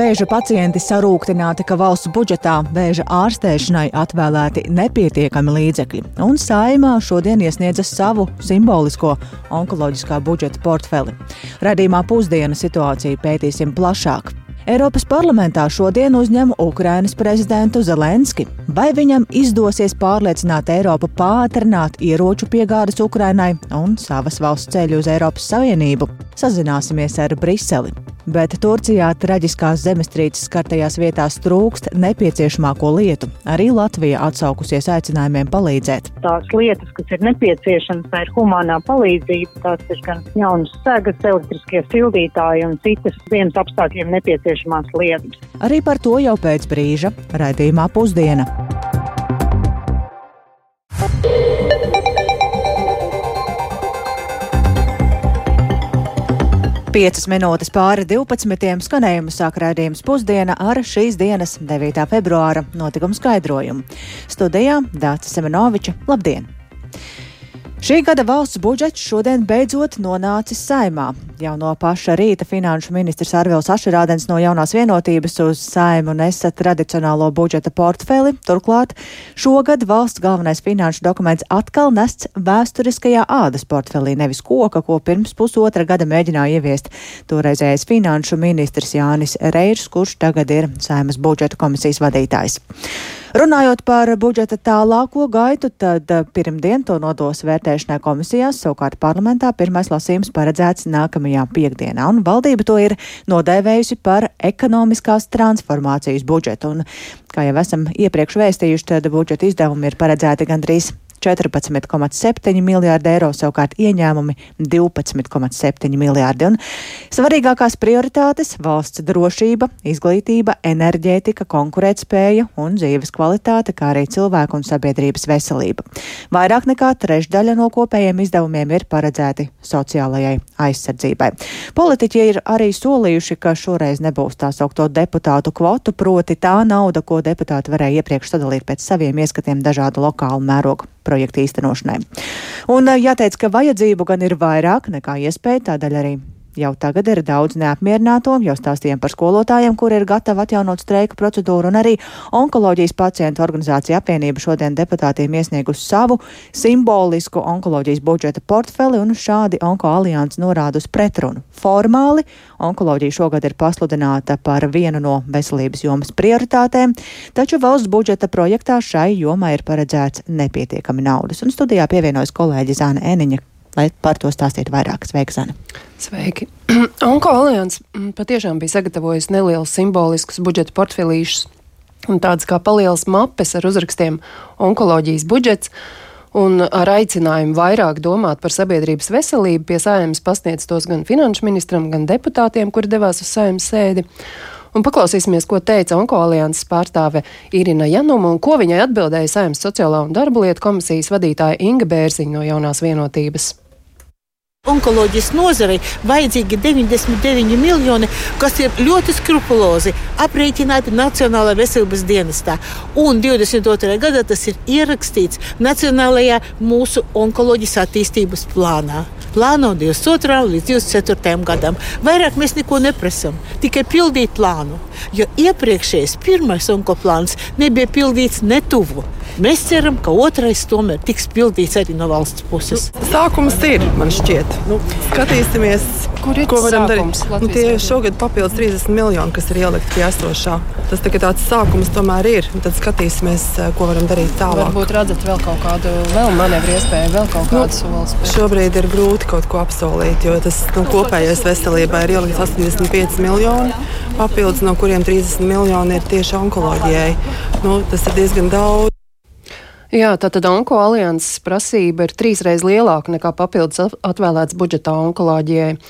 vēža pacienti sarūktināti, ka valsts budžetā vēža ārstēšanai atvēlēti nepietiekami līdzekļi, un saimā šodien iesniedzas savu simbolisko onkoloģiskā budžeta portfeli. Radījumā pusdiena situāciju pētīsim plašāk. Eiropas parlamentā šodien uzņem Ukrainas prezidentu Zelenski. Vai viņam izdosies pārliecināt Eiropu pātrināt ieroču piegādes Ukrainai un savas valsts ceļu uz Eiropas Savienību? Sazināsimies ar Briseli. Bet Turcijā traģiskās zemestrīces skartajās vietās trūkst nepieciešamāko lietu. Arī Latvija atsaukusies aicinājumiem palīdzēt. Tās lietas, kas ir nepieciešamas, tā ir humanā palīdzība, tās ir gan jaunas segas, elektriskie sildītāji un citas dienas apstākļiem nepieciešamās lietas. Arī par to jau pēc brīža raidījumā pusdiena. Piecas minūtes pāri 12. skanējumu sāk raidījums pusdiena ar šīs dienas 9. februāra notikumu skaidrojumu. Studijā Dācis Semenoviča. Labdien! Šī gada valsts budžets šodien beidzot nonācis saimā. Jau no paša rīta finanšu ministrs Arvils Ašerādens no jaunās vienotības uz saimu nesa tradicionālo budžeta portfeli. Turklāt šogad valsts galvenais finanšu dokuments atkal nests vēsturiskajā ādas portfelī, nevis koka, ko pirms pusotra gada mēģināja ieviest toreizējais finanšu ministrs Jānis Reirs, kurš tagad ir saimas budžeta komisijas vadītājs. Runājot par budžeta tālāko gaitu, tad eh, pirmdien to nodos vērtēšanai komisijās, savukārt parlamentā pirmais lasījums paredzēts nākamajā piekdienā, un valdība to ir nodēvējusi par ekonomiskās transformācijas budžetu. Un, kā jau esam iepriekš vēstījuši, tad budžeta izdevumi ir paredzēti gandrīz 14,7 miljārdi eiro, savukārt ieņēmumi 12,7 miljārdi. Un svarīgākās prioritātes - valsts drošība, izglītība, enerģētika, konkurētspēja un dzīves kvalitāte, kā arī cilvēku un sabiedrības veselība. Vairāk nekā trešdaļa no kopējiem izdevumiem ir paredzēti sociālajai aizsardzībai. Politiķi ir arī solījuši, ka šoreiz nebūs tā saukto deputātu kvotu, proti tā nauda, ko deputāti varēja iepriekš sadalīt pēc saviem ieskatiem dažādu lokālu mērogu projekta īstenošanai. Un jāteic, ka vajadzību gan ir vairāk nekā iespēja, tādēļ arī Jau tagad ir daudz neapmierināto, jau stāstījām par skolotājiem, kuri ir gatavi atjaunot streika procedūru, un arī onkoloģijas pacientu organizācija apvienība šodien deputātiem iesniegusi savu simbolisku onkoloģijas budžeta portfeli, un šādi Onko alianses norāda uz pretrunu. Formāli onkoloģija šogad ir pasludināta par vienu no veselības jomas prioritātēm, taču valsts budžeta projektā šai jomai ir paredzēts nepietiekami naudas, un studijā pievienojas kolēģi Zāna Eniņa, lai par to stāstītu vairāk. Sveika, Zana! Sveiki! Onko alians mm, patiešām bija sagatavojis nelielus simboliskus budžeta portfelīšus un tādas kā palielas mapes ar uzrakstiem onkoloģijas budžets. Un ar aicinājumu vairāk domāt par sabiedrības veselību pie saimnes pasniedz tos gan finanšu ministram, gan deputātiem, kuri devās uz saimnes sēdi. Un paklausīsimies, ko teica Onkoalianses pārstāve Irina Januma un ko viņai atbildēja Saimnes sociālā un darba lietu komisijas vadītāja Inga Bērziņa no jaunās vienotības. Onkoloģijas nozarei vajadzīgi 99 miljoni, kas ir ļoti skrupulozi aprēķināti Nacionālajā veselības dienestā. Un 22. gadā tas ir ierakstīts Nacionālajā mūsu onkoloģijas attīstības plānā. Plāno 22. līdz 24. gadam. Vairāk mēs neko neprasām, tikai pildīt plānu. Jo iepriekšējais pirmais onkoplāns nebija pildīts netuvu. Mēs ceram, ka otrais tomēr tiks pildīts arī no valsts puses. Nu, sākums ir, man šķiet. Nu, skatīsimies, Kur ko varam sākums darīt. Nu, tie šogad papildus 30 miljoni, kas ir ielikti pie esošā. Tas tā, tāds sākums tomēr ir. Tad skatīsimies, eh, ko varam darīt tālāk. Varbūt redzat vēl kaut kādu vēl manevru iespēju, vēl kaut kādu Nu, solis. Šobrīd ir grūti kaut ko apsolīt, jo tas nu, kopējais veselībai ir ielikts 85 miljoni, papildus no kuriem 30 miljoni ir tieši onkoloģijai. Nu, tas ir diezgan daudz. Jā, tātad Onko alianses prasība ir trīsreiz lielāka nekā papildus at- atvēlēts budžetā onkoloģijai.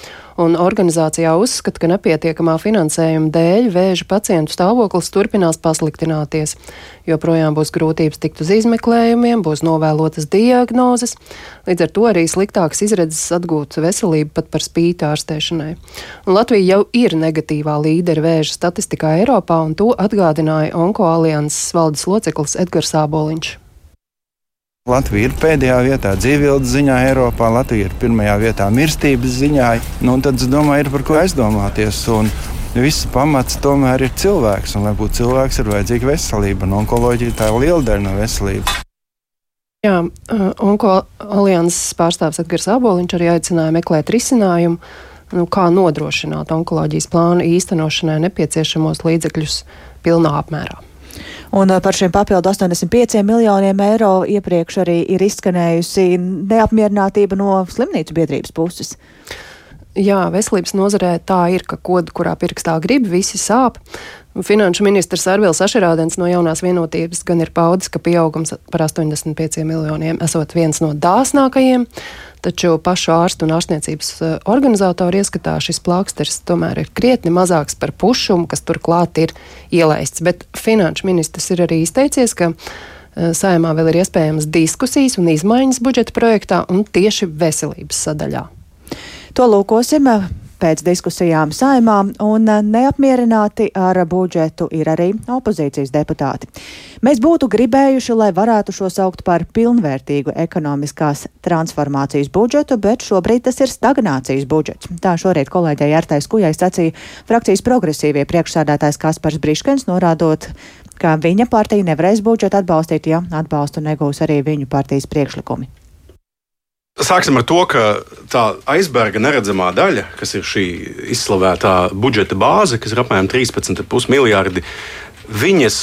Un organizācijā uzskata, ka nepietiekamā finansējuma dēļ vēža pacientu stāvoklis turpinās pasliktināties. Joprojām būs grūtības tikt uz izmeklējumiem, būs novēlotas diagnozes, līdz ar to arī sliktākas izredzes atgūt veselību pat par spīti ārstēšanai. Un Latvija jau ir negatīvā līdera vēža statistikā Eiropā, un to atgādināja Onko alianses valdes loceklis Edgars Āboliņš. Latvija ir pēdējā vietā dzīvības ziņā Eiropā, Latvija ir pirmajā vietā mirstības ziņā. Nu, tad es domāju, ir par ko aizdomāties. Un Viss pamats tomēr ir cilvēks, un lai būtu cilvēks, ir vajadzīga veselība. Un onkoloģija tā ir liela daļa no veselības. Jā, Onko alianses pārstāvs Edgars Aboliņš arī aicināja meklēt risinājumu, nu, kā nodrošināt onkoloģijas plānu īstenošanai nepieciešamos līdzekļus pilnā apmērā. Un par šiem papildu 85 miljoniem eiro iepriekš arī ir izskanējusi neapmierinātība no slimnīcu biedrības puses. Jā, veselības nozarē tā ir, ka kodu, kurā pirkstā grib, visi sāp. Finanšu ministrs Arvils Ašerādens no jaunās vienotības gan ir paudis, ka pieaugums par 85 miljoniem esot viens no dāsnākajiem, taču pašu ārstu un ārstniecības eh, organizatoru ieskatā šis plāksters tomēr ir krietni mazāks par pušumu, kas turklāt ir ielaists. Bet finanšu ministrs ir arī izteicies, ka eh, saimā vēl ir iespējamas diskusijas un izmaiņas budžeta projektā un tieši veselības sadaļā. To lūkosim pēc diskusijām saimā, un neapmierināti ar budžetu ir arī opozīcijas deputāti. Mēs būtu gribējuši, lai varētu šo saukt par pilnvērtīgu ekonomiskās transformācijas budžetu, bet šobrīd tas ir stagnācijas budžets. Tā šorīt kolēģei Artais Kujai sacīja frakcijas progresīvie priekšsādātājs Kaspars Briškens, norādot, ka viņa partija nevarēs budžetu atbalstīt, ja atbalstu negūs arī viņu partijas priekšlikumi. Sāksim ar to, ka tā aizberga neredzamā daļa, kas ir šī izslavētā budžeta bāze, kas ir apmēram 13,5 miljardi, viņas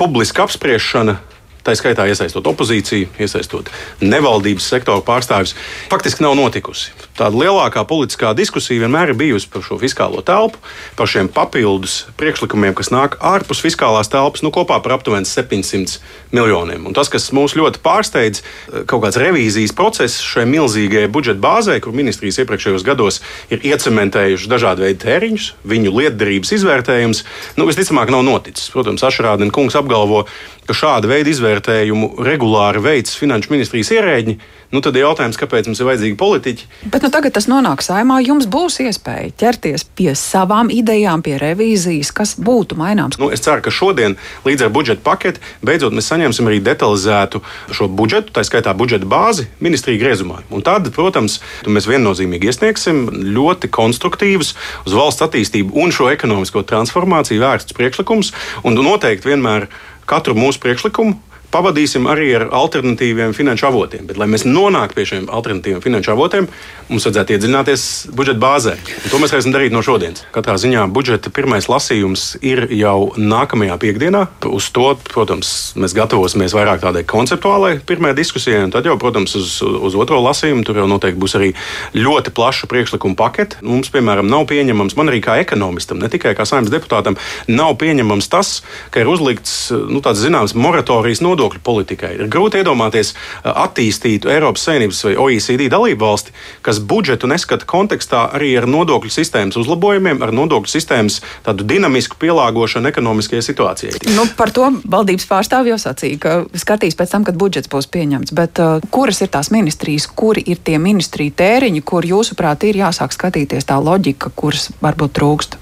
publiska apspriešana Tā skaitā iesaistot opozīciju, iesaistot nevaldības sektoru pārstāvjus, faktiski nav notikusi. Tāda lielākā politiskā diskusija vienmēr ir bijusi par šo fiskālo telpu, par šiem papildus priekšlikumiem, kas nāk ārpus fiskālās telpas, nu kopā par aptuveni 700 miljoniem. Un tas, kas mūs ļoti pārsteidz, kaut kāds revīzijas process šai milzīgajai budžeta bāzē, kur ministrijas iepriekšējos gados ir iecementējuši dažādu veidu tēriņus, viņu lietderības izvērtējums, nu, visticamāk nav noticis. Protams, Ašrādena kungs apgalvo, ka šāda veida izvērtējumu regulāri veids finanšu ministrijas ierēģi, nu tad ir jautājums, kāpēc mums ir vajadzīgi politiķi. Bet nu, tagad tas nonāk saimā, jums būs iespēja ķerties pie savām idejām, pie revīzijas, kas būtu maināms. Nu, es ceru, ka šodien līdz ar budžeta paketi beidzot mēs saņemsim arī detalizētu šo budžetu, tā skaitā budžeta bāzi ministrija griezumā. Un tad, protams, mēs viennozīmīgi iesniegsim ļoti konstruktīvus uz valsts attīstību un šo ekonomisko transformāciju vērstus priekšlikumus un noteikti vienmēr katru mūsu priekšlikumu pavadīsim arī ar alternatīviem finanšu avotiem. Bet, lai mēs nonāktu pie šiem alternatīviem finanšu avotiem, mums vajadzētu iedziļināties budžeta bāzē. Un to mēs varēsim darīt no šodienas. Katrā ziņā budžeta pirmais lasījums ir jau nākamajā piekdienā. Uz to, protams, mēs gatavosimies vairāk tādai konceptuālai pirmajai diskusijai, un tad jau, protams, uz, uz otro lasījumu tur jau noteikti būs arī ļoti plaša priekšlikuma pakete. Mums, piemēram, nav pieņemams, man arī kā ekonomistam, ne tikai kā saimnes deputātam, nav pieņemams tas, ka ir uzlikts nu, tāds zināms moratorijas nodoklis nodokļu politikai. Ir grūti iedomāties attīstītu Eiropas Savienības vai OECD dalību valsti, kas budžetu neskata kontekstā arī ar nodokļu sistēmas uzlabojumiem, ar nodokļu sistēmas tādu dinamisku pielāgošanu ekonomiskajai situācijai. Nu, par to valdības pārstāvji jau sacīja, ka skatīs pēc tam, kad budžets būs pieņemts. Bet uh, kuras ir tās ministrijas, kuri ir tie ministriju tēriņi, kur jūsuprāt ir jāsāk skatīties tā loģika, kuras varbūt trūkst?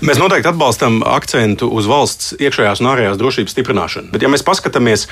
Mēs noteikti atbalstam akcentu uz valsts iekšējās un ārējās drošības stiprināšanu. Bet, ja mēs paskatāmies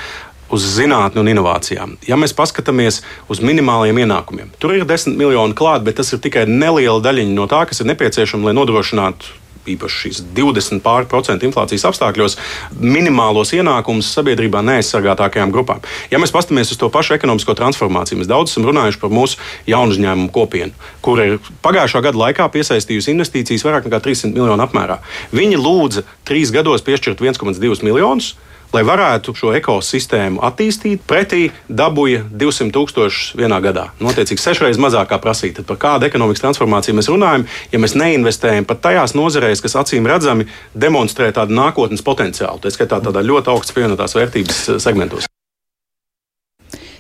uz zinātnē un inovācijām. Ja mēs paskatāmies uz minimāliem ienākumiem, tur ir 10 miljoni klāt, bet tas ir tikai neliela daļiņa no tā, kas ir nepieciešama, lai nodrošinātu īpaši šīs 20% inflācijas apstākļos, minimālos ienākumus sabiedrībā neaizsargātākajām grupām. Ja mēs paskatāmies uz to pašu ekonomisko transformāciju, mēs daudz esam runājuši par mūsu jaunu uzņēmumu kopienu, kur ir pagājušā gada laikā piesaistījusi investīcijas vairāk nekā 300 miljonu apmērā. Viņi lūdza trīs gados piešķirt 1,2 miljonus lai varētu šo ekosistēmu attīstīt, pretī dabūja 200 tūkstošus vienā gadā. Notiecīgi sešreiz mazāk kā prasīt. Tad par kādu ekonomikas transformāciju mēs runājam, ja mēs neinvestējam pat tajās nozarēs, kas acīm redzami demonstrē tādu nākotnes potenciālu, tā skaitā tādā ļoti augsts pievienotās vērtības segmentos.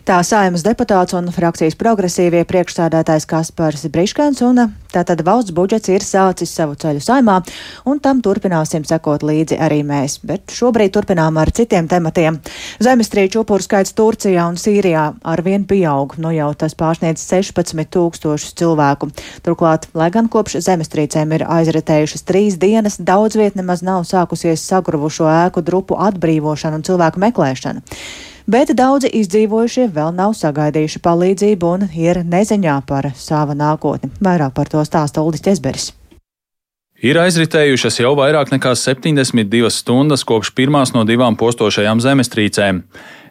Tā saimas deputāts un frakcijas progresīvie priekšstādātājs Kaspars Briškans un tātad valsts budžets ir sācis savu ceļu saimā un tam turpināsim sekot līdzi arī mēs. Bet šobrīd turpinām ar citiem tematiem. Zemestrīču upuru skaits Turcijā un Sīrijā arvien pieaug, nu jau tas pārsniedz 16 tūkstošus cilvēku. Turklāt, lai gan kopš zemestrīcēm ir aizritējušas trīs dienas, daudz viet nemaz nav sākusies sagruvušo ēku drupu atbrīvošana un cilvēku meklēšana bet daudzi izdzīvojušie vēl nav sagaidījuši palīdzību un ir neziņā par savu nākotni. Vairāk par to stāsta Uldis Česberis. Ir aizritējušas jau vairāk nekā 72 stundas kopš pirmās no divām postošajām zemestrīcēm.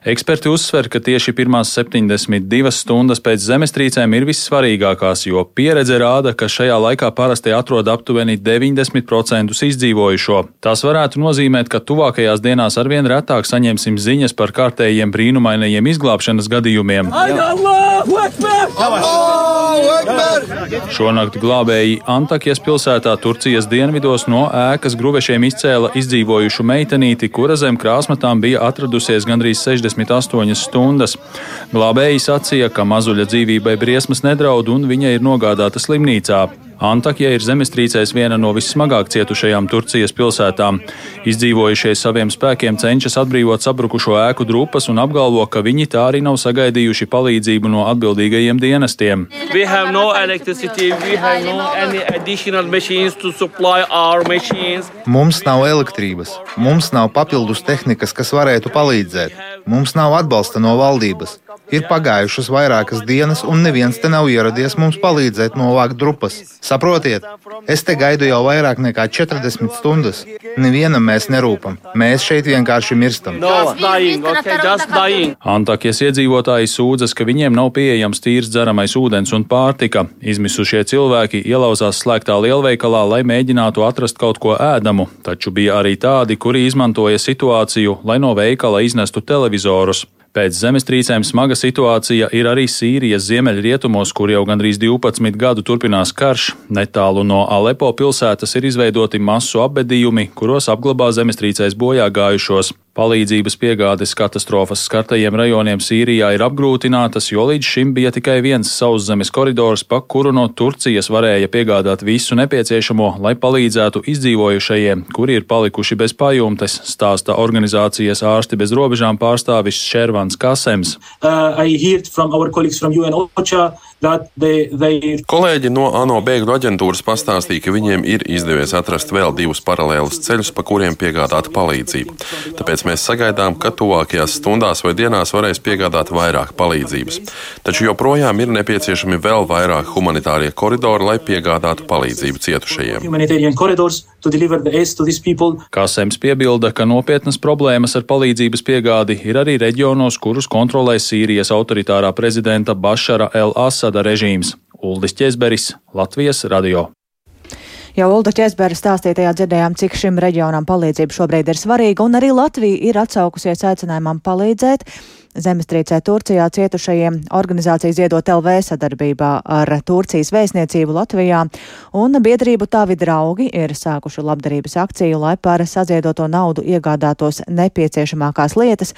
Eksperti uzsver, ka tieši pirmās 72 stundas pēc zemestrīcēm ir vissvarīgākās, jo pieredze rāda, ka šajā laikā parasti atrod aptuveni 90% izdzīvojušo. Tas varētu nozīmēt, ka tuvākajās dienās arvien retāk saņemsim ziņas par kārtējiem brīnumainajiem izglābšanas gadījumiem. Šonakt glābēji Antakijas pilsētā Turcijas dienvidos no ēkas gruvešiem izcēla izdzīvojušu meitenīti, kura zem krāsmatām bija atradusies gandrīz 68 stundas. Glābēji sacīja, ka mazuļa dzīvībai briesmas nedraud un viņa ir nogādāta slimnīcā. Antakja ir zemestrīcēs viena no vissmagāk cietušajām Turcijas pilsētām. Izdzīvojušie saviem spēkiem cenšas atbrīvot sabrukušo ēku drupas un apgalvo, ka viņi tā arī nav sagaidījuši palīdzību no atbildīgajiem dienestiem. No mums nav elektrības, mums nav papildus tehnikas, kas varētu palīdzēt. Mums nav atbalsta no valdības. Ir pagājušas vairākas dienas, un neviens te nav ieradies mums palīdzēt novākt drupas. Saprotiet, es te gaidu jau vairāk nekā 40 stundas. Nevienam mēs nerūpam. Mēs šeit vienkārši mirstam. Antakijas iedzīvotāji sūdzas, ka viņiem nav pieejams tīrs dzeramais ūdens un pārtika. Izmisušie cilvēki ielauzās slēgtā lielveikalā, lai mēģinātu atrast kaut ko ēdamu, taču bija arī tādi, kuri izmantoja situāciju, lai no veikala iznestu televizorus. Pēc zemestrīcēm smaga situācija ir arī Sīrijas ziemeļrietumos, kur jau gandrīz 12 gadu turpinās karš. Netālu no Alepo pilsētas ir izveidoti masu apbedījumi, kuros apglabā zemestrīcēs bojā gājušos. Palīdzības piegādes katastrofas skartajiem rajoniem Sīrijā ir apgrūtinātas, jo līdz šim bija tikai viens sauszemes koridors, pa kuru no Turcijas varēja piegādāt visu nepieciešamo, lai palīdzētu izdzīvojušajiem, kuri ir palikuši bez pajumtes, stāsta organizācijas ārsti bez robežām pārstāvis Šervans Kasems. Uh, They, they... Kolēģi no ANO bēgļu aģentūras pastāstīja, ka viņiem ir izdevies atrast vēl divus paralēlus ceļus, pa kuriem piegādāt palīdzību. Tāpēc mēs sagaidām, ka tuvākajās stundās vai dienās varēs piegādāt vairāk palīdzības. Taču joprojām ir nepieciešami vēl vairāk humanitārie koridori, lai piegādātu palīdzību cietušajiem. Kāsēms piebilda, ka nopietnas problēmas ar palīdzības piegādi ir arī reģionos, kurus kontrolē Sīrijas autoritārā prezidenta Bašara el-Asada Asada režīms. Uldis Česberis, Latvijas radio. Jau Ulda Česbera stāstītajā dzirdējām, cik šim reģionam palīdzība šobrīd ir svarīga, un arī Latvija ir atsaukusies aicinājumam palīdzēt. Zemestrīcē Turcijā cietušajiem organizācija Ziedot LV sadarbībā ar Turcijas vēstniecību Latvijā un biedrību Tavi draugi ir sākuši labdarības akciju, lai par saziedoto naudu iegādātos nepieciešamākās lietas.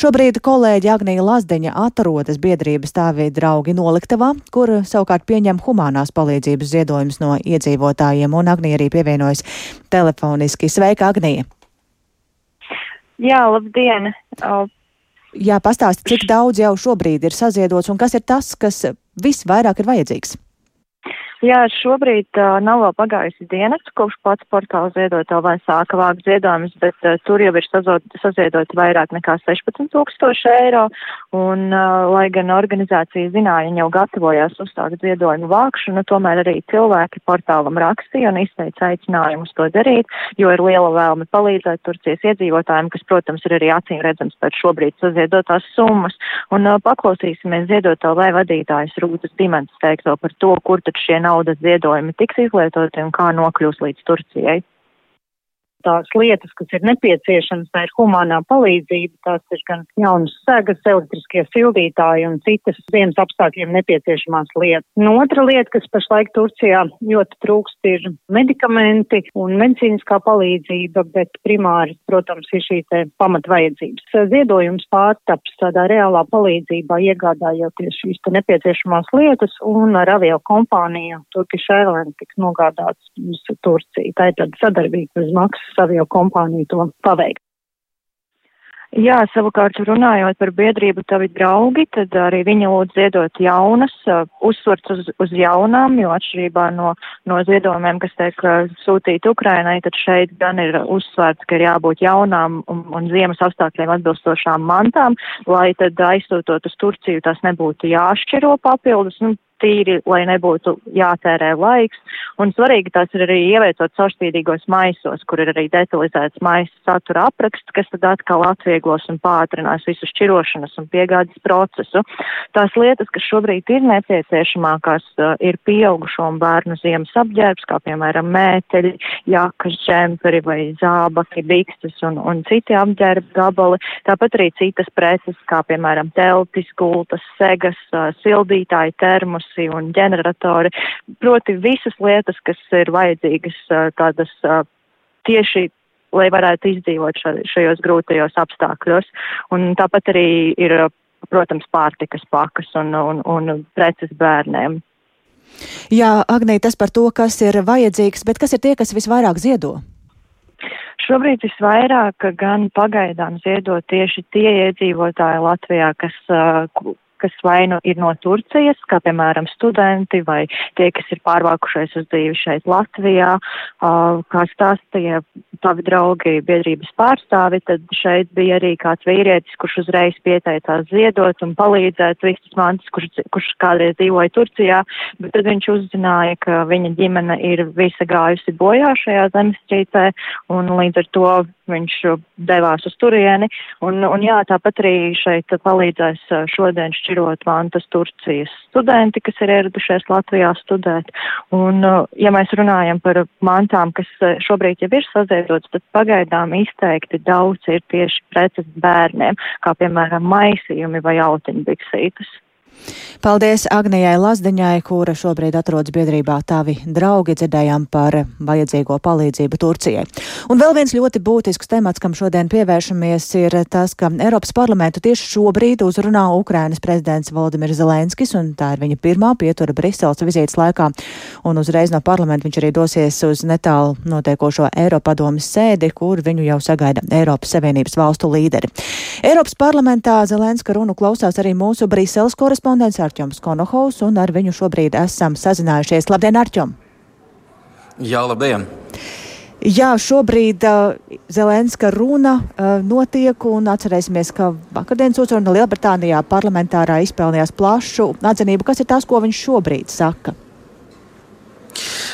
Šobrīd kolēģi Agnija Lazdeņa atrodas biedrības Tavi draugi noliktavā, kur savukārt pieņem humanās palīdzības ziedojumus no iedzīvotājiem, un Agnija arī pievienojas telefoniski. Sveika, Agnija! Jā, labdien! Jā, pastāsti, cik daudz jau šobrīd ir saziedots un kas ir tas, kas visvairāk ir vajadzīgs? Jā, šobrīd uh, nav vēl pagājusi diena, kopš pats portāls ziedot vai sāka vākt ziedojumus, bet uh, tur jau ir saziedot vairāk nekā 16 tūkstoši eiro, un, uh, lai gan organizācija zināja, jau gatavojās uzsākt ziedojumu vākšanu, tomēr arī cilvēki portālam rakstīja un izteica aicinājumus to darīt, jo ir liela vēlme palīdzēt Turcijas iedzīvotājiem, kas, protams, ir arī acīm redzams pēc šobrīd saziedotās summas, un uh, paklausīsimies ziedoto vai vadītājas Rūtas Dimens teikto par to, kur tad šie nav naudas ziedojumi tiks izlietoti un kā nokļūs līdz Turcijai tās lietas, kas ir nepieciešamas, tā ir humanā palīdzība, tās ir gan jaunas segas, elektriskie sildītāji un citas dienas apstākļiem nepieciešamās lietas. Un otra lieta, kas pašlaik Turcijā ļoti trūkst, ir medikamenti un medicīniskā palīdzība, bet primāri, protams, ir šī te pamatvajadzības. Ziedojums pārtaps tādā reālā palīdzībā, iegādājoties šīs te nepieciešamās lietas un ar avio kompāniju Turkish Airlines tiks nogādāts uz Turciju. Tā ir tāda sadarbība bez maksas avio kompāniju to paveikt. Jā, savukārt runājot par biedrību tavi draugi, tad arī viņi lūdz ziedot jaunas, uzsvarts uz, uz jaunām, jo atšķirībā no, no ziedojumiem, kas tiek sūtīti Ukrainai, tad šeit gan ir uzsvērts, ka ir jābūt jaunām un, un ziemas apstākļiem atbilstošām mantām, lai tad aizsūtot uz Turciju tas nebūtu jāšķiro papildus. Nu, tīri, lai nebūtu jātērē laiks. Un svarīgi tās ir arī ieviecot caurspīdīgos maisos, kur ir arī detalizēts maisa satura apraksts, kas tad atkal atvieglos un pātrinās visu šķirošanas un piegādes procesu. Tās lietas, kas šobrīd ir nepieciešamākās, uh, ir pieaugušo un bērnu ziemas apģērbs, kā piemēram mēteļi, jakas, džemperi vai zābaki, bikstes un, un citi apģērba gabali. Tāpat arī citas preces, kā piemēram teltis, gultas, segas, uh, sildītāji, termosi un ģeneratori. Proti visas lietas, kas ir vajadzīgas tādas tieši lai varētu izdzīvot šajos grūtajos apstākļos. Un tāpat arī ir, protams, pārtikas pakas un, un, un preces bērniem. Jā, Agnī, tas par to, kas ir vajadzīgs, bet kas ir tie, kas visvairāk ziedo? Šobrīd visvairāk gan pagaidām ziedo tieši tie iedzīvotāji Latvijā, kas, kas vai nu ir no Turcijas, kā piemēram studenti vai tie, kas ir pārvākušies uz dzīvi šeit Latvijā, kā stāstīja tavi draugi biedrības pārstāvi, tad šeit bija arī kāds vīrietis, kurš uzreiz pieteicās ziedot un palīdzēt visas mantas, kurš, kurš kādreiz dzīvoja Turcijā, bet tad viņš uzzināja, ka viņa ģimene ir visa gājusi bojā šajā zemestrīcē un līdz ar to viņš devās uz turieni. Un, un jā, tāpat arī šeit palīdzēs šodien šķirt šķirot mantas Turcijas studenti, kas ir ieradušies Latvijā studēt. Un, uh, ja mēs runājam par mantām, kas uh, šobrīd jau ir saziedotas, tad pagaidām izteikti daudz ir tieši preces bērniem, kā piemēram maisījumi vai autiņbiksītes. Paldies Agnijai Lazdiņai, kura šobrīd atrodas biedrībā Tavi draugi, dzirdējām par vajadzīgo palīdzību Turcijai. Un vēl viens ļoti būtisks temats, kam šodien pievēršamies, ir tas, ka Eiropas parlamentu tieši šobrīd uzrunā Ukrainas prezidents Valdimirs Zelenskis, un tā ir viņa pirmā pietura Briseles vizītes laikā. Un uzreiz no parlamenta viņš arī dosies uz netālu notiekošo Eiropadomas sēdi, kur viņu jau sagaida Eiropas Savienības valstu līderi. Eiropas parlamentā Zelenska runu klausās arī mūsu Briseles korespondents Arķoms Konohovs, un ar viņu šobrīd esam sazinājušies. Labdien, Arķom! Jā, labdien! Jā, šobrīd uh, Zelenska runa uh, notiek, un atcerēsimies, ka vakardienas uzruna Lielbritānijā parlamentārā izpelnījās plašu atzinību. Kas ir tas, ko viņš šobrīd saka?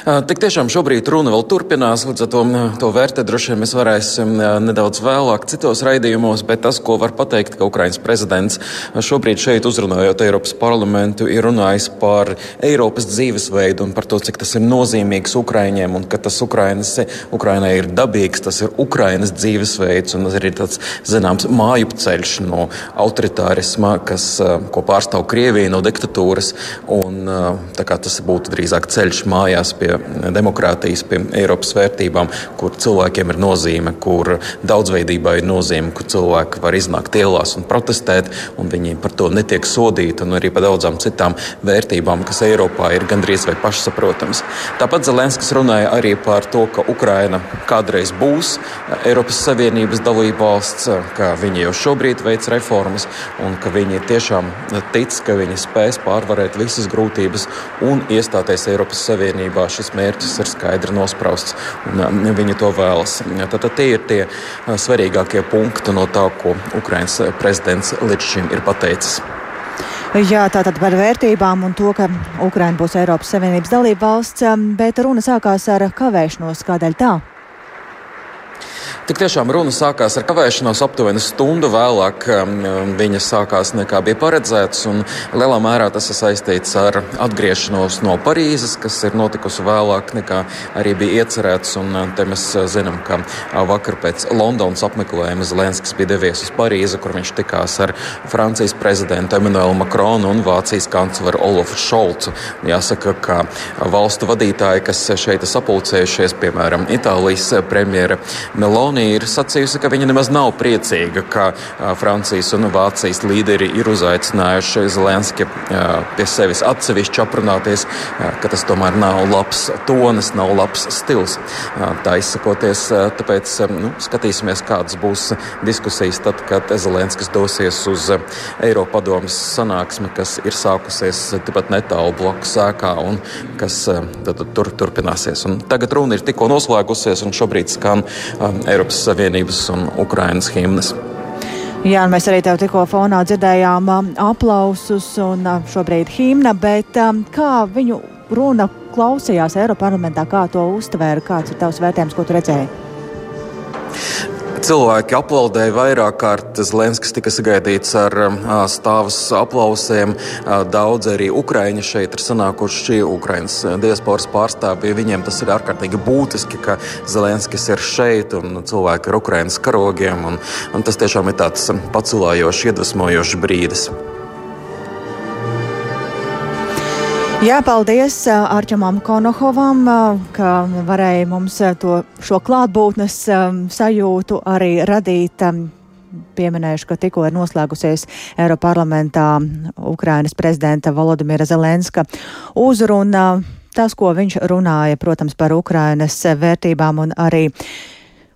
Tik tiešām šobrīd runa vēl turpinās, līdz ar to, to vērtēt droši vien mēs varēsim nedaudz vēlāk citos raidījumos, bet tas, ko var pateikt, ka Ukrainas prezidents šobrīd šeit uzrunājot Eiropas parlamentu, ir runājis par Eiropas dzīvesveidu un par to, cik tas ir nozīmīgs Ukraiņiem un ka tas Ukrainas, Ukrainai ir dabīgs, tas ir Ukrainas dzīvesveids un tas ir tāds, zināms, mājupceļš no autoritārisma, kas, ko pārstāv Krievija, no diktatūras, un tā kā tas būtu drīzāk ceļš mājās pie demokrātijas, pie Eiropas vērtībām, kur cilvēkiem ir nozīme, kur daudzveidībai ir nozīme, kur cilvēki var iznākt ielās un protestēt, un viņi par to netiek sodīti, un arī par daudzām citām vērtībām, kas Eiropā ir gandrīz vai pašsaprotamas. Tāpat Zelenskis runāja arī par to, ka Ukraina kādreiz būs Eiropas Savienības dalība valsts, ka viņi jau šobrīd veic reformas, un ka viņi tiešām tic, ka viņi spēs pārvarēt visas grūtības un iestāties Eiropas Savienībā šis mērķis ir skaidri nosprausts un um, viņi to vēlas. Tad, tad tie ir tie uh, svarīgākie punkti no tā, ko Ukraiņas prezidents līdz šim ir pateicis. Jā, tātad par vērtībām un to, ka Ukraina būs Eiropas Savienības dalība valsts, um, bet runa sākās ar kavēšanos. Kādēļ tā? Tik tiešām runa sākās ar kavēšanos aptuveni stundu vēlāk. Um, um, viņa sākās nekā bija paredzēts, un lielā mērā tas ir saistīts ar atgriešanos no Parīzes, kas ir notikusi vēlāk nekā arī bija iecerēts. Un uh, te mēs uh, zinām, ka uh, vakar pēc Londonas apmeklējuma Zelenskis bija devies uz Parīzi, kur viņš tikās ar Francijas prezidentu Emmanuelu Makronu un Vācijas kancleru Olofu Šolcu. Jāsaka, ka valstu vadītāji, kas šeit ir sapulcējušies, piemēram, Itālijas premjera Meloni, Meloni ir sacījusi, ka viņa nemaz nav priecīga, ka Francijas un Vācijas līderi ir uzaicinājuši Zelenski pie sevis atsevišķi aprunāties, ka tas tomēr nav labs tonis, nav labs stils. Tā izsakoties, tāpēc nu, skatīsimies, kādas būs diskusijas tad, kad Zelenskis dosies uz Eiropadomas sanāksmi, kas ir sākusies tepat netālu bloku sēkā un kas tad, tur turpināsies. Un tagad runa ir tikko noslēgusies un šobrīd skan Eiropas Eiropas Savienības un Ukrainas himnas. Jā, mēs arī tev tikko fonā dzirdējām um, aplausus un uh, šobrīd himna, bet um, kā viņu runa klausījās Eiroparlamentā, kā to uztvēra, kāds ir tavs vērtējums, ko tu redzēji? Cilvēki aplaudēja vairāk kārt. Zelenskis tika sagaidīts ar stāvus aplausiem. Daudz arī Ukraiņi šeit ir sanākuši Ukraiņas diasporas pārstāvji. Viņiem tas ir ārkārtīgi būtiski, ka Zelenskis ir šeit un cilvēki ar Ukraiņas karogiem. Un, un tas tiešām ir tāds pacelājošs, iedvesmojošs brīdis. Jā, paldies Arčamam Konohovam, ka varēja mums to, šo klātbūtnes sajūtu arī radīt. Pieminējuši, ka tikko ir noslēgusies Eiroparlamentā Ukrainas prezidenta Volodimira Zelenska uzruna. Tas, ko viņš runāja, protams, par Ukrainas vērtībām un arī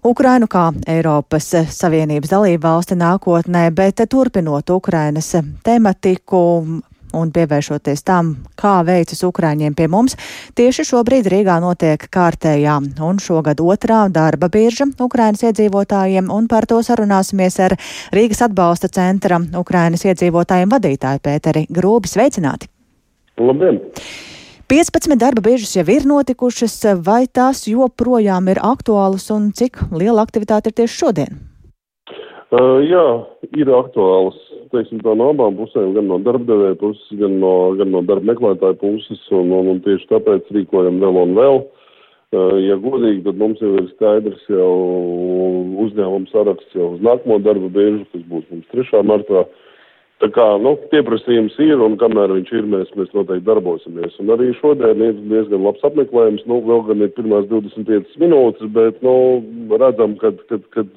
Ukrainu kā Eiropas Savienības dalību valsti nākotnē, bet turpinot Ukrainas tematiku, un pievēršoties tam, kā veicas Ukraiņiem pie mums, tieši šobrīd Rīgā notiek kārtējā un šogad otrā darba birža Ukrainas iedzīvotājiem, un par to sarunāsimies ar Rīgas atbalsta centra Ukrainas iedzīvotājiem vadītāju Pēteri Grūbi. Sveicināti! Labdien! 15 darba biržas jau ir notikušas, vai tās joprojām ir aktuālas un cik liela aktivitāte ir tieši šodien? Uh, jā, ir aktuāls teiksim, tā no abām pusēm, gan no darbdevēja puses, gan no, gan no darba meklētāja puses, un, un, un tieši tāpēc rīkojam vēl un vēl. Uh, ja godīgi, tad mums jau ir skaidrs jau uzņēmums saraksts jau uz nākamo darba biežu, kas būs mums 3. martā. Tā kā, nu, pieprasījums ir, un kamēr viņš ir, mēs, mēs noteikti darbosimies. Un arī šodien ir diezgan labs apmeklējums, nu, vēl gan ir pirmās 25 minūtes, bet, nu, redzam, kad, kad, kad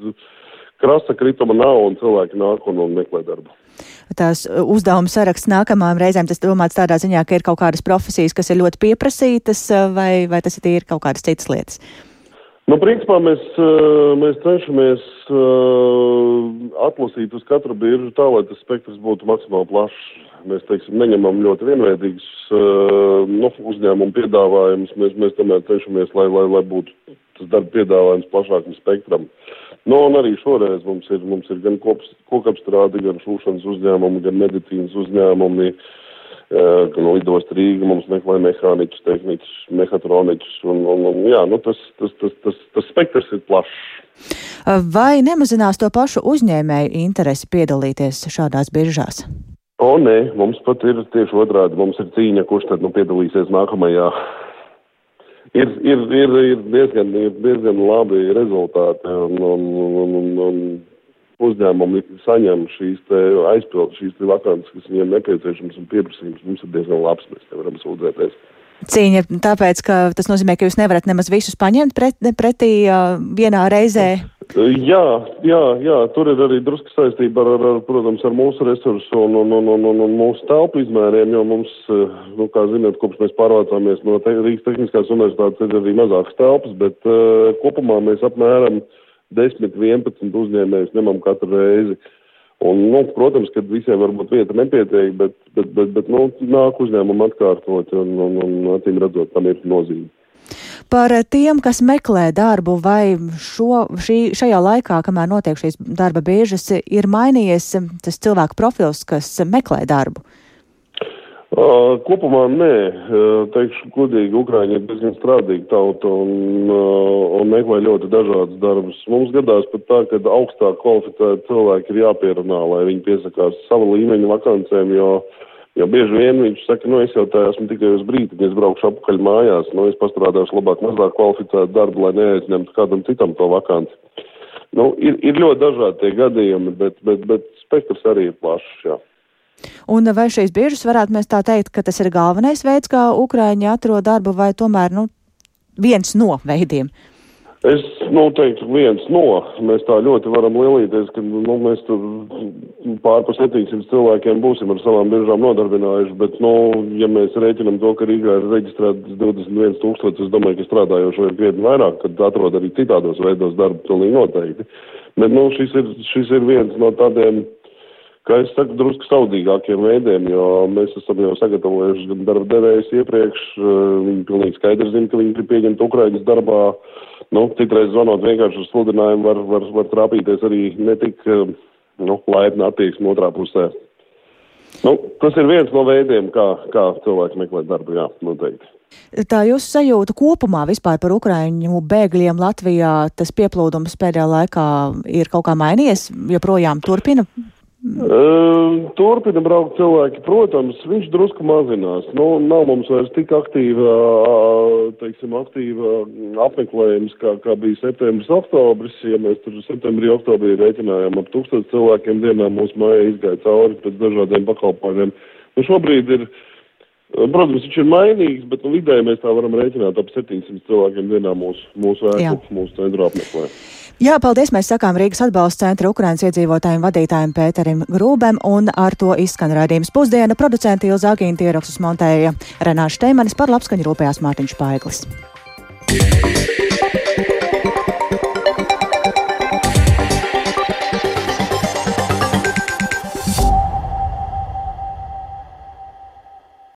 krasta krituma nav un cilvēki nāk un, un meklē darbu tās uh, uzdevuma saraksts nākamajām reizēm, tas domāts tādā ziņā, ka ir kaut kādas profesijas, kas ir ļoti pieprasītas, uh, vai, vai tas ir tīri kaut kādas citas lietas? Nu, principā mēs, uh, mēs cenšamies atlasīt uz katru biržu tā, lai tas spektrs būtu maksimāli plašs. Mēs, teiksim, neņemam ļoti vienveidīgus nu, uzņēmumu piedāvājumus. Mēs, mēs tomēr cenšamies, lai, lai, lai būtu tas darba piedāvājums plašākam spektram. Nu, un arī šoreiz mums ir, mums ir gan kops, kokapstrādi, gan šūšanas uzņēmumi, gan medicīnas uzņēmumi, gan lidost Rīga mums meklē mehāniķus, tehniķus, mehatroniķus, un, un, un jā, nu, tas, tas, tas, tas, tas spektrs ir plašs. Vai nemazinās to pašu uzņēmēju interesi piedalīties šādās biržās? O, nē, mums pat ir tieši otrādi. Mums ir cīņa, kurš tad nu piedalīsies nākamajā ir, ir, ir, ir, diezgan, ir diezgan labi rezultāti un, un, un, un, un uzņēmumi saņem šīs aizpildu, šīs vakances, kas viņiem nepieciešams un pieprasījums mums ir diezgan labs, mēs nevaram sūdzēties. Cīņa ir tāpēc, ka tas nozīmē, ka jūs nevarat nemaz visus paņemt pret, pretī uh, vienā reizē. Jā, jā, jā, tur ir arī drusku saistība ar, ar, protams, ar mūsu resursu un, un, un, un, un, un mūsu telpu izmēriem, jo mums, nu, kā zināt, kopš mēs pārvācāmies no te, Rīgas Tehniskās universitātes, ir arī mazākas telpas, bet uh, kopumā mēs apmēram 10-11 uzņēmējus ņemam katru reizi. Un, nu, protams, ka visiem varbūt vieta nepietiek, bet, bet, bet, bet nu, nāk uzņēmumu atkārtot un, un, un acīm redzot, tam ir nozīme. Par tiem, kas meklē darbu, vai šo, šī, šajā laikā, kamēr notiek šīs darba biežas, ir mainījies tas cilvēku profils, kas meklē darbu? Uh, kopumā nē, uh, teikšu godīgi, Ukraiņi ir diezgan strādīga tauta un, uh, un meklē ļoti dažādas darbus. Mums gadās pat tā, ka augstāk kvalificēti cilvēki ir jāpierunā, lai viņi piesakās sava līmeņa vakancēm, jo uh, Jo bieži vien viņš saka, nu, es jau tā esmu tikai uz brīdi, kad es braukšu apakaļ mājās, nu, es pastrādāšu labāk, mazāk kvalificētu darbu, lai neaizņemtu kādam citam to vakanci. Nu, ir, ir ļoti dažādi tie gadījumi, bet, bet, bet spektrs arī ir plašs, jā. Un vai šīs biežas varētu mēs tā teikt, ka tas ir galvenais veids, kā Ukraiņi atrod darbu, vai tomēr, nu, viens no veidiem? Uh, Es noteikti viens no. Mēs tā ļoti varam lielīties, ka nu, mēs tur pār pa 700 cilvēkiem būsim ar savām biržām nodarbinājuši, bet, nu, ja mēs rēķinam to, ka Rīgā ir reģistrēts 21 tūkstoši, es domāju, ka strādājošo ir krietni vairāk, tad atrod arī citādos veidos darbu pilnīgi noteikti. Bet, nu, šis ir, šis ir viens no tādiem kā es saku, drusku saudīgākiem veidiem, jo mēs esam jau sagatavojuši gan darba devējus iepriekš, viņi pilnīgi skaidri zina, ka viņi grib pieņemt Ukraiņas darbā. Nu, citreiz zvanot vienkārši uz sludinājumu var, var, var trāpīties arī ne tik nu, laipna attieksme otrā pusē. Nu, tas ir viens no veidiem, kā, kā cilvēki meklē darbu, jā, noteikti. Tā jūsu sajūta kopumā vispār par ukraiņu bēgļiem Latvijā, tas pieplūdums pēdējā laikā ir kaut kā mainījies, joprojām turpina turpina braukt cilvēki, protams, viņš drusku mazinās. Nu, nav mums vairs tik aktīva, teiksim, aktīva apmeklējums, kā, kā bija septembris, oktobris. Ja mēs tur septembrī, oktobrī rēķinājām ap tūkstošu cilvēkiem dienā, mūsu māja izgāja cauri pēc dažādiem pakalpojumiem. Nu, šobrīd ir, protams, viņš ir mainīgs, bet nu, vidēji mēs tā varam rēķināt ap 700 cilvēkiem dienā mūsu, mūsu ēku, mūsu centru apmeklē. Jā, paldies. Mēs sakām Rīgas atbalsta centra Ukrainas iedzīvotājiem vadītājiem Pēterim Grūbem, un ar to izskan raidījums pusdiena. Producenti Ilza Agīna ierakstus montēja Renāša Teimanis par labskaņu rūpējās Mārtiņš Paiglis.